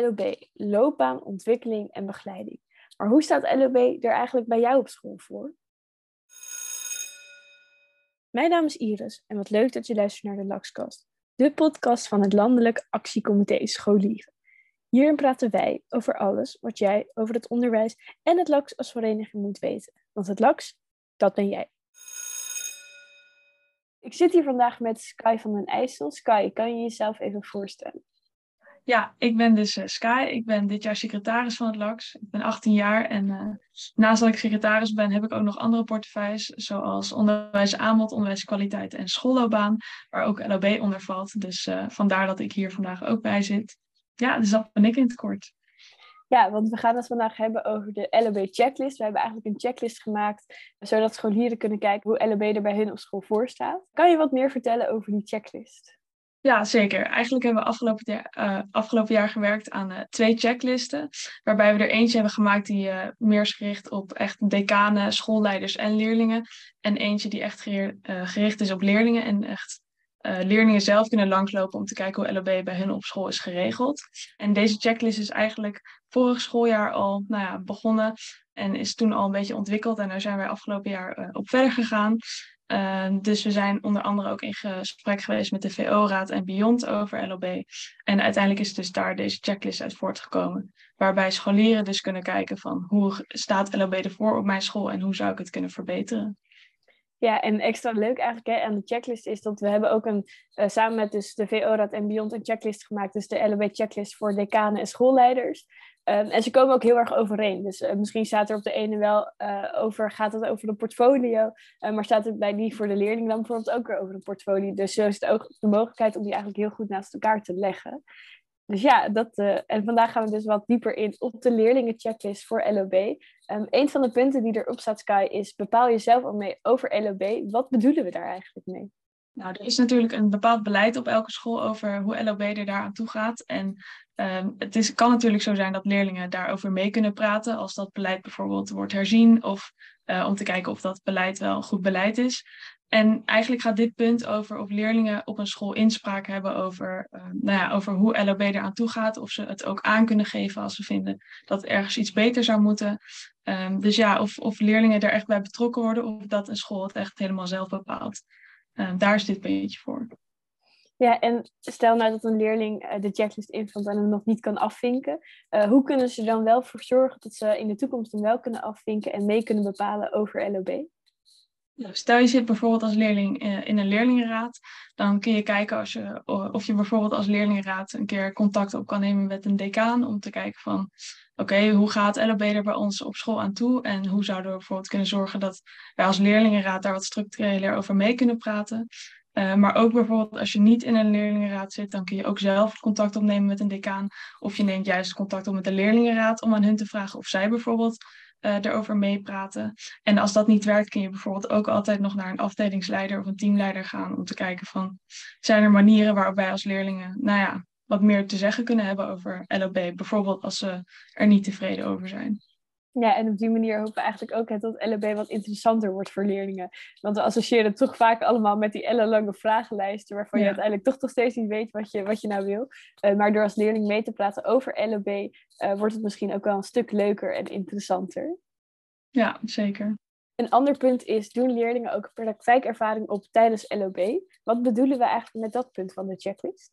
LOB, loopbaan, ontwikkeling en begeleiding. Maar hoe staat LOB er eigenlijk bij jou op school voor? Mijn naam is Iris en wat leuk dat je luistert naar de LAXcast, de podcast van het Landelijk Actiecomité Scholieren. Hierin praten wij over alles wat jij over het onderwijs en het LAX als vereniging moet weten. Want het LAX, dat ben jij. Ik zit hier vandaag met Sky van den IJssel. Sky, kan je jezelf even voorstellen? Ja, ik ben dus uh, Sky. Ik ben dit jaar secretaris van het LAX. Ik ben 18 jaar en uh, naast dat ik secretaris ben, heb ik ook nog andere portefeuilles, zoals onderwijs aanbod, onderwijskwaliteit en schoolloopbaan, waar ook LOB onder valt. Dus uh, vandaar dat ik hier vandaag ook bij zit. Ja, dus dat ben ik in het kort. Ja, want we gaan het vandaag hebben over de LOB-checklist. We hebben eigenlijk een checklist gemaakt, zodat scholieren kunnen kijken hoe LOB er bij hun op school voor staat. Kan je wat meer vertellen over die checklist? Ja, zeker. Eigenlijk hebben we afgelopen, jaar, uh, afgelopen jaar gewerkt aan uh, twee checklisten. Waarbij we er eentje hebben gemaakt die uh, meer is gericht op echt decanen, schoolleiders en leerlingen. En eentje die echt gericht is op leerlingen en echt leerlingen zelf kunnen langslopen om te kijken hoe LOB bij hun op school is geregeld. En deze checklist is eigenlijk vorig schooljaar al nou ja, begonnen en is toen al een beetje ontwikkeld. En daar zijn wij afgelopen jaar op verder gegaan. Uh, dus we zijn onder andere ook in gesprek geweest met de VO-raad en Beyond over LOB. En uiteindelijk is dus daar deze checklist uit voortgekomen. Waarbij scholieren dus kunnen kijken van hoe staat LOB ervoor op mijn school en hoe zou ik het kunnen verbeteren. Ja, en extra leuk eigenlijk hè, aan de checklist is dat we hebben ook een, uh, samen met dus de VO-raad en Beyond een checklist gemaakt. Dus de LOB-checklist voor decanen en schoolleiders. Um, en ze komen ook heel erg overeen. Dus uh, misschien staat er op de ene wel uh, over, gaat het over een portfolio, uh, maar staat het bij die voor de leerling dan bijvoorbeeld ook weer over een portfolio. Dus zo is het ook de mogelijkheid om die eigenlijk heel goed naast elkaar te leggen. Dus ja, dat, en vandaag gaan we dus wat dieper in op de leerlingenchecklist voor LOB. Um, een van de punten die erop staat, Sky, is bepaal jezelf al mee over LOB. Wat bedoelen we daar eigenlijk mee? Nou, er is natuurlijk een bepaald beleid op elke school over hoe LOB er daar aan toe gaat. En um, het is, kan natuurlijk zo zijn dat leerlingen daarover mee kunnen praten als dat beleid bijvoorbeeld wordt herzien of uh, om te kijken of dat beleid wel goed beleid is. En eigenlijk gaat dit punt over of leerlingen op een school inspraak hebben over, uh, nou ja, over hoe LOB er aan toe gaat. Of ze het ook aan kunnen geven als ze vinden dat ergens iets beter zou moeten. Um, dus ja, of, of leerlingen er echt bij betrokken worden of dat een school het echt helemaal zelf bepaalt. Daar is dit beetje voor. Ja, en stel nou dat een leerling uh, de checklist invult en hem nog niet kan afvinken. Uh, hoe kunnen ze dan wel voor zorgen dat ze in de toekomst hem wel kunnen afvinken en mee kunnen bepalen over LOB? Nou, stel je zit bijvoorbeeld als leerling in een leerlingenraad, dan kun je kijken als je, of je bijvoorbeeld als leerlingenraad een keer contact op kan nemen met een decaan om te kijken van oké, hoe gaat LOB er bij ons op school aan toe en hoe zouden we bijvoorbeeld kunnen zorgen dat wij als leerlingenraad daar wat structureler over mee kunnen praten. Uh, maar ook bijvoorbeeld als je niet in een leerlingenraad zit, dan kun je ook zelf contact opnemen met een decaan. Of je neemt juist contact op met de leerlingenraad om aan hun te vragen of zij bijvoorbeeld uh, erover meepraten. En als dat niet werkt, kun je bijvoorbeeld ook altijd nog naar een afdelingsleider of een teamleider gaan om te kijken van zijn er manieren waarop wij als leerlingen, nou ja, wat meer te zeggen kunnen hebben over LOB. Bijvoorbeeld als ze er niet tevreden over zijn. Ja, en op die manier hopen we eigenlijk ook dat LOB wat interessanter wordt voor leerlingen. Want we associëren toch vaak allemaal met die ellenlange vragenlijsten, waarvan ja. je uiteindelijk toch nog steeds niet weet wat je, wat je nou wil. Uh, maar door als leerling mee te praten over LOB, uh, wordt het misschien ook wel een stuk leuker en interessanter. Ja, zeker. Een ander punt is, doen leerlingen ook praktijkervaring op tijdens LOB? Wat bedoelen we eigenlijk met dat punt van de checklist?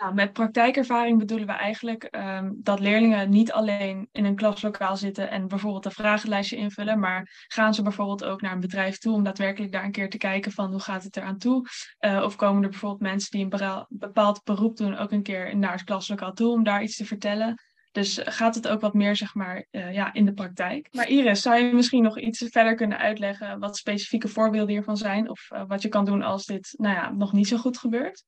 Nou, met praktijkervaring bedoelen we eigenlijk um, dat leerlingen niet alleen in een klaslokaal zitten en bijvoorbeeld een vragenlijstje invullen, maar gaan ze bijvoorbeeld ook naar een bedrijf toe om daadwerkelijk daar een keer te kijken van hoe gaat het eraan toe? Uh, of komen er bijvoorbeeld mensen die een bepaald beroep doen ook een keer naar het klaslokaal toe om daar iets te vertellen? Dus gaat het ook wat meer zeg maar, uh, ja, in de praktijk. Maar Iris, zou je misschien nog iets verder kunnen uitleggen wat specifieke voorbeelden hiervan zijn? Of uh, wat je kan doen als dit nou ja, nog niet zo goed gebeurt?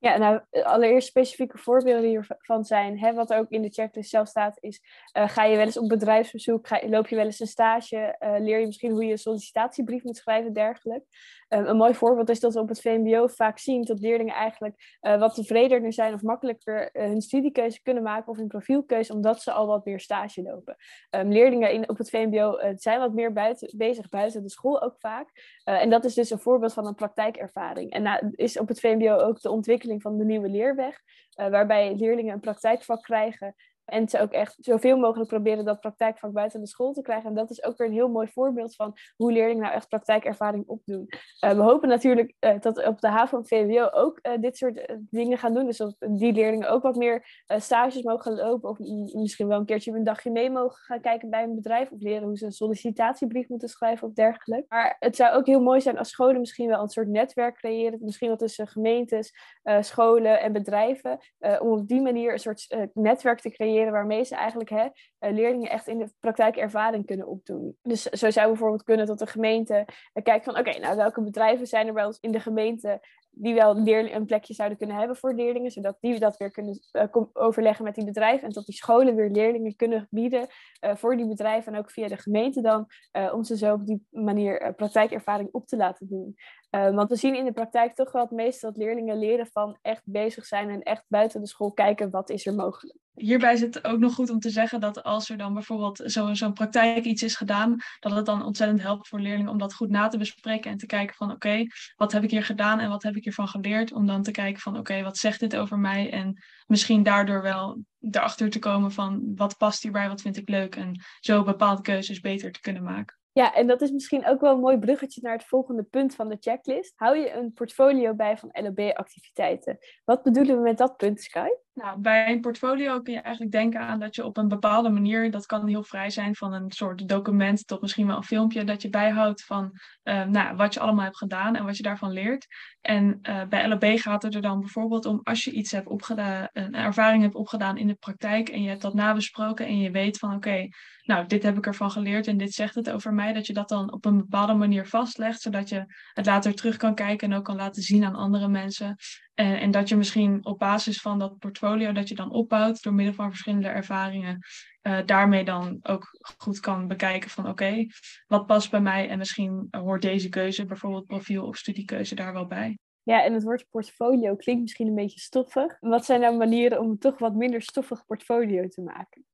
Ja, nou, allereerst specifieke voorbeelden hiervan zijn. Hè, wat ook in de checklist zelf staat, is: uh, ga je wel eens op bedrijfsbezoek? Ga, loop je wel eens een stage? Uh, leer je misschien hoe je een sollicitatiebrief moet schrijven, dergelijk. Een mooi voorbeeld is dat we op het VMBO vaak zien dat leerlingen eigenlijk wat tevredener zijn of makkelijker hun studiekeuze kunnen maken of hun profielkeuze, omdat ze al wat meer stage lopen. Um, leerlingen in, op het VMBO zijn wat meer buiten, bezig buiten de school ook vaak. en dat is dus een voorbeeld van een praktijkervaring. En nou, is op het VMBO ook de ontwikkeling van de nieuwe leerweg, waarbij leerlingen een praktijkvak krijgen en ze ook echt zoveel mogelijk proberen dat praktijkvak buiten de school te krijgen. En dat is ook weer een heel mooi voorbeeld van hoe leerlingen nou echt praktijkervaring opdoen. Uh, we hopen natuurlijk uh, dat op de HAVO en VWO ook uh, dit soort dingen gaan doen. Dus dat die leerlingen ook wat meer stages mogen lopen. Of misschien wel een keertje een dagje mee mogen gaan kijken bij een bedrijf. Of leren hoe ze een sollicitatiebrief moeten schrijven of dergelijke. Maar het zou ook heel mooi zijn als scholen misschien wel een soort netwerk creëren. Misschien wel tussen gemeentes, scholen en bedrijven. om op die manier een soort netwerk te creëren waarmee ze eigenlijk hè, eh, leerlingen echt in de praktijk ervaring kunnen opdoen. Dus zo zou bijvoorbeeld kunnen dat de gemeente eh, kijkt van oké, nou welke bedrijven zijn er ons in de gemeente die wel een plekje zouden kunnen hebben voor leerlingen, zodat die dat weer kunnen uh, overleggen met die bedrijven en dat die scholen weer leerlingen kunnen bieden voor die bedrijven en ook via de gemeente dan, om ze zo op die manier praktijkervaring op te laten doen. want we zien in de praktijk toch wel het meeste dat leerlingen leren van echt bezig zijn en echt buiten de school kijken wat is er mogelijk hierbij is het ook nog goed om te zeggen dat als er dan bijvoorbeeld zo'n zo praktijk iets is gedaan, dat het dan ontzettend helpt voor leerlingen om dat goed na te bespreken en te kijken van oké, wat heb ik hier gedaan en wat heb ik hiervan geleerd? Om dan te kijken van oké, wat zegt dit over mij? En misschien daardoor wel erachter te komen van wat past hierbij, wat vind ik leuk en zo bepaalde keuzes beter te kunnen maken. Ja, en dat is misschien ook wel een mooi bruggetje naar het volgende punt van de checklist. Hou je een portfolio bij van LOB-activiteiten? Wat bedoelen we met dat punt, Sky? Nou, bij een portfolio kun je eigenlijk denken aan dat je op een bepaalde manier, dat kan heel vrij zijn van een soort document tot misschien wel een filmpje, dat je bijhoudt van uh, nou, wat je allemaal hebt gedaan en wat je daarvan leert. En uh, bij LOB gaat het er dan bijvoorbeeld om als je iets hebt opgedaan, een ervaring hebt opgedaan in de praktijk en je hebt dat nabesproken en je weet van oké, nou dit heb ik ervan geleerd en dit zegt het over mij, dat je dat dan op een bepaalde manier vastlegt, zodat je het later terug kan kijken en ook kan laten zien aan andere mensen. En, en, dat je misschien op basis van dat portfolio dat je dan opbouwt door middel van verschillende ervaringen, uh, daarmee dan ook goed kan bekijken van oké, wat past bij mij en misschien hoort deze keuze, bijvoorbeeld profiel of studiekeuze, daar wel bij. Ja, en het woord portfolio klinkt misschien een beetje stoffig. Wat zijn nou manieren om toch wat minder stoffig portfolio te maken?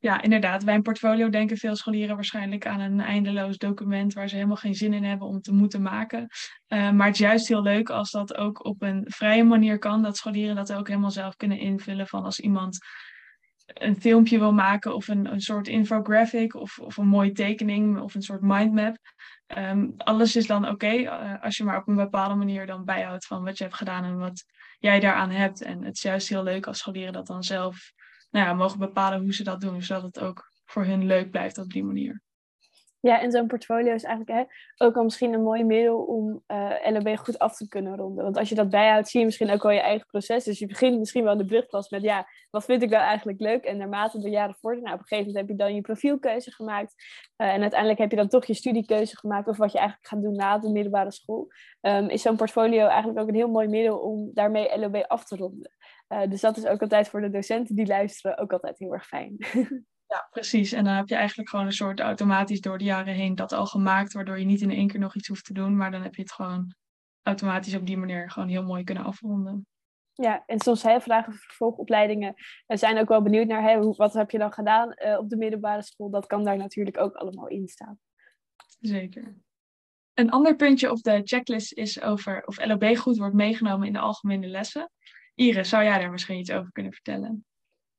Ja, inderdaad. Bij een portfolio denken veel scholieren waarschijnlijk aan een eindeloos document waar ze helemaal geen zin in hebben om te moeten maken. Uh, maar het is juist heel leuk als dat ook op een vrije manier kan, dat scholieren dat ook helemaal zelf kunnen invullen. Van als iemand een filmpje wil maken of een, een soort infographic of, of een mooie tekening of een soort mindmap. Um, alles is dan oké uh, als je maar op een bepaalde manier dan bijhoudt van wat je hebt gedaan en wat jij daaraan hebt. En het is juist heel leuk als scholieren dat dan zelf nou ja, mogen bepalen hoe ze dat doen, zodat het ook voor hun leuk blijft op die manier. Ja, en zo'n portfolio is eigenlijk hè, ook al misschien een mooi middel om eh, LOB goed af te kunnen ronden. Want als je dat bijhoudt, zie je misschien ook wel je eigen proces. Dus je begint misschien wel in de brugklas met, ja, wat vind ik nou eigenlijk leuk? En naarmate de jaren vorderen, nou, op een gegeven moment heb je dan je profielkeuze gemaakt. Uh, en uiteindelijk heb je dan toch je studiekeuze gemaakt of wat je eigenlijk gaat doen na de middelbare school. Um, is zo'n portfolio eigenlijk ook een heel mooi middel om daarmee LOB af te ronden. Uh, dus dat is ook altijd voor de docenten die luisteren ook altijd heel erg fijn. Ja, precies. En dan heb je eigenlijk gewoon een soort automatisch door de jaren heen dat al gemaakt, waardoor je niet in één keer nog iets hoeft te doen, maar dan heb je het gewoon automatisch op die manier gewoon heel mooi kunnen afronden. Ja, en soms hè, vragen vervolgopleidingen we zijn ook wel benieuwd naar hè, wat heb je dan gedaan uh, op de middelbare school. Dat kan daar natuurlijk ook allemaal in staan. Zeker. Een ander puntje op de checklist is over of LOB goed wordt meegenomen in de algemene lessen. Iris, zou jij daar misschien iets over kunnen vertellen?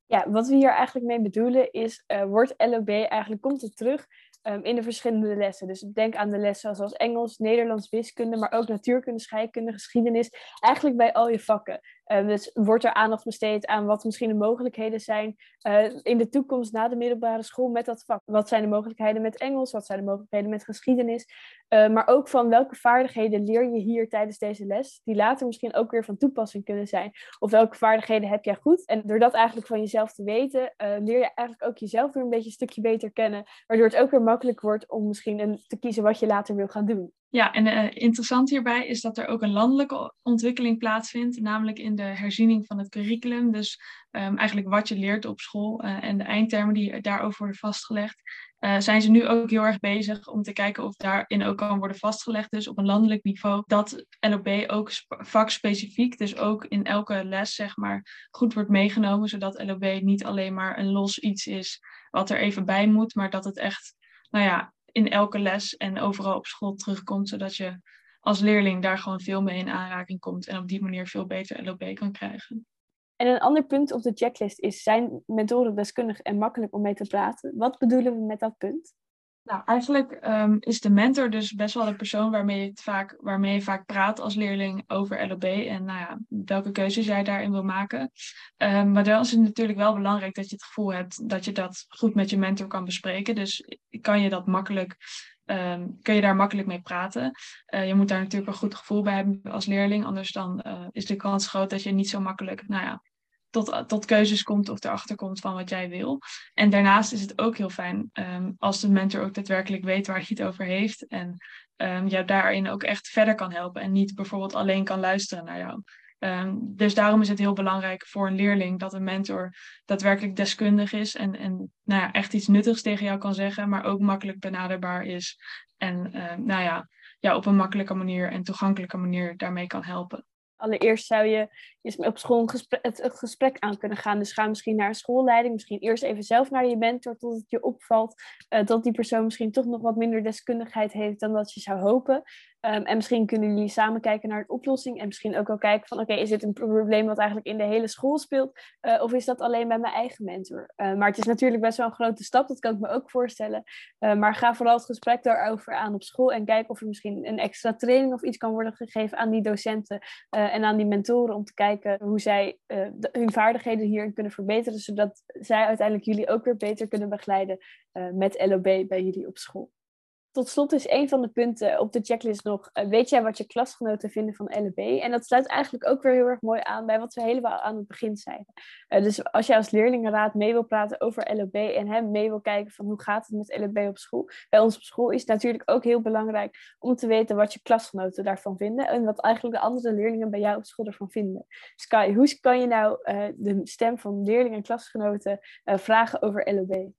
Ja, wat we hier eigenlijk mee bedoelen is, uh, wordt LOB eigenlijk, komt het terug um, in de verschillende lessen. Dus denk aan de lessen zoals Engels, Nederlands, wiskunde, maar ook natuurkunde, scheikunde, geschiedenis. Eigenlijk bij al je vakken. Uh, dus wordt er aandacht besteed aan wat misschien de mogelijkheden zijn uh, in de toekomst na de middelbare school met dat vak. Wat zijn de mogelijkheden met Engels? Wat zijn de mogelijkheden met geschiedenis? Uh, maar ook van welke vaardigheden leer je hier tijdens deze les, die later misschien ook weer van toepassing kunnen zijn. Of welke vaardigheden heb jij goed? En door dat eigenlijk van jezelf te weten, leer je eigenlijk ook jezelf weer een beetje een stukje beter kennen. Waardoor het ook weer makkelijk wordt om misschien een, te kiezen wat je later wil gaan doen. Ja, en uh, interessant hierbij is dat er ook een landelijke ontwikkeling plaatsvindt, namelijk in de herziening van het curriculum. Dus um, eigenlijk wat je leert op school uh, en de eindtermen die daarover worden vastgelegd. Uh, zijn ze nu ook heel erg bezig om te kijken of daarin ook kan worden vastgelegd, dus op een landelijk niveau, dat LOB ook vakspecifiek, dus ook in elke les, zeg maar, goed wordt meegenomen, zodat LOB niet alleen maar een los iets is wat er even bij moet, maar dat het echt, nou ja, in elke les en overal op school terugkomt, zodat je als leerling daar gewoon veel mee in aanraking komt en op die manier veel beter LOB kan krijgen. En een ander punt op de checklist is: zijn mentoren deskundig en makkelijk om mee te praten? Wat bedoelen we met dat punt? Nou, eigenlijk um, is de mentor dus best wel de persoon waarmee je, vaak, waarmee je vaak praat als leerling over LOB en nou ja, welke keuzes jij daarin wil maken. Um, maar dan is het natuurlijk wel belangrijk dat je het gevoel hebt dat je dat goed met je mentor kan bespreken. Dus kan je dat makkelijk Um, kun je daar makkelijk mee praten. Uh, je moet daar natuurlijk een goed gevoel bij hebben als leerling. Anders dan uh, is de kans groot dat je niet zo makkelijk nou ja, tot, tot keuzes komt of erachter komt van wat jij wil. En daarnaast is het ook heel fijn um, als de mentor ook daadwerkelijk weet waar hij het over heeft. En um, jou daarin ook echt verder kan helpen. En niet bijvoorbeeld alleen kan luisteren naar jou. Um, dus daarom is het heel belangrijk voor een leerling dat een mentor daadwerkelijk deskundig is en, en nou ja, echt iets nuttigs tegen jou kan zeggen, maar ook makkelijk benaderbaar is. En nou ja, ja, op een makkelijke manier en toegankelijke manier daarmee kan helpen. Allereerst zou je op school een gesprek, het, gesprek aan kunnen gaan. Dus ga misschien naar een schoolleiding. Misschien eerst even zelf naar je mentor tot het je opvalt. Uh, dat die persoon misschien toch nog wat minder deskundigheid heeft dan dat je zou hopen. Um, en misschien kunnen jullie samen kijken naar een oplossing. En misschien ook wel kijken van oké, is dit een probleem wat eigenlijk in de hele school speelt? Uh, of is dat alleen bij mijn eigen mentor? Uh, maar het is natuurlijk best wel een grote stap, dat kan ik me ook voorstellen. Uh, maar ga vooral het gesprek daarover aan op school. En kijk of er misschien een extra training of iets kan worden gegeven aan die docenten en aan die mentoren. Om te kijken hoe zij hun vaardigheden hierin kunnen verbeteren. Zodat zij uiteindelijk jullie ook weer beter kunnen begeleiden met LOB bij jullie op school. Tot slot is een van de punten op de checklist nog, uh, weet jij wat je klasgenoten vinden van LB? En dat sluit eigenlijk ook weer heel erg mooi aan bij wat we helemaal aan het begin zeiden. Uh, dus als jij als leerlingenraad mee wil praten over LB en hem mee wil kijken van hoe gaat het met LB op school. Bij ons op school is het natuurlijk ook heel belangrijk om te weten wat je klasgenoten daarvan vinden en wat eigenlijk de andere leerlingen bij jou op school ervan vinden. Sky, hoe kan je nou uh, de stem van leerlingen en klasgenoten vragen over LB?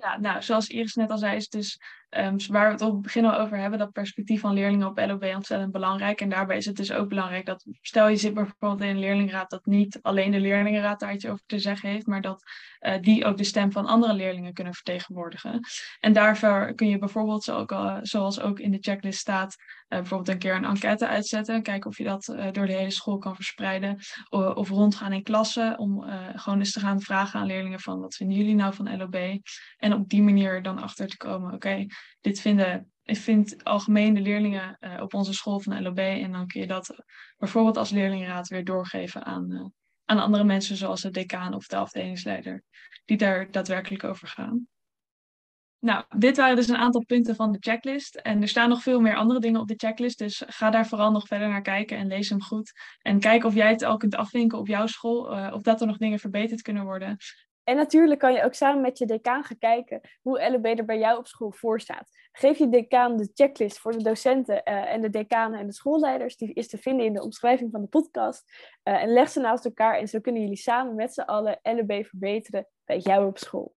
Ja, nou, zoals Iris net al zei, is dus um, waar we het op het begin al over hebben, dat perspectief van leerlingen op LOB ontzettend belangrijk. En daarbij is het dus ook belangrijk dat, stel je zit bijvoorbeeld in een leerlingenraad, dat niet alleen de leerlingenraad daar iets over te zeggen heeft, maar dat uh, die ook de stem van andere leerlingen kunnen vertegenwoordigen. En daarvoor kun je bijvoorbeeld, zoals ook in de checklist staat, bijvoorbeeld een keer een enquête uitzetten. Kijken of je dat door de hele school kan verspreiden. Of, rondgaan in klassen, om gewoon eens te gaan vragen aan leerlingen van, wat vinden jullie nou van LOB? En op die manier dan achter te komen, oké, dit vinden ik vind algemeen de leerlingen op onze school van LOB. En dan kun je dat bijvoorbeeld als leerlingenraad weer doorgeven aan, aan andere mensen, zoals de decaan of de afdelingsleider, die daar daadwerkelijk over gaan. Nou, dit waren dus een aantal punten van de checklist. En er staan nog veel meer andere dingen op de checklist. Dus ga daar vooral nog verder naar kijken en lees hem goed. En kijk of jij het al kunt afvinken op jouw school. Uh, of dat er nog dingen verbeterd kunnen worden. En natuurlijk kan je ook samen met je decaan gaan kijken hoe LOB er bij jou op school voor staat. Geef je decaan de checklist voor de docenten uh, en de decanen en de schoolleiders. Die is te vinden in de omschrijving van de podcast. Uh, en leg ze naast elkaar en zo kunnen jullie samen met z'n allen LOB verbeteren bij jou op school.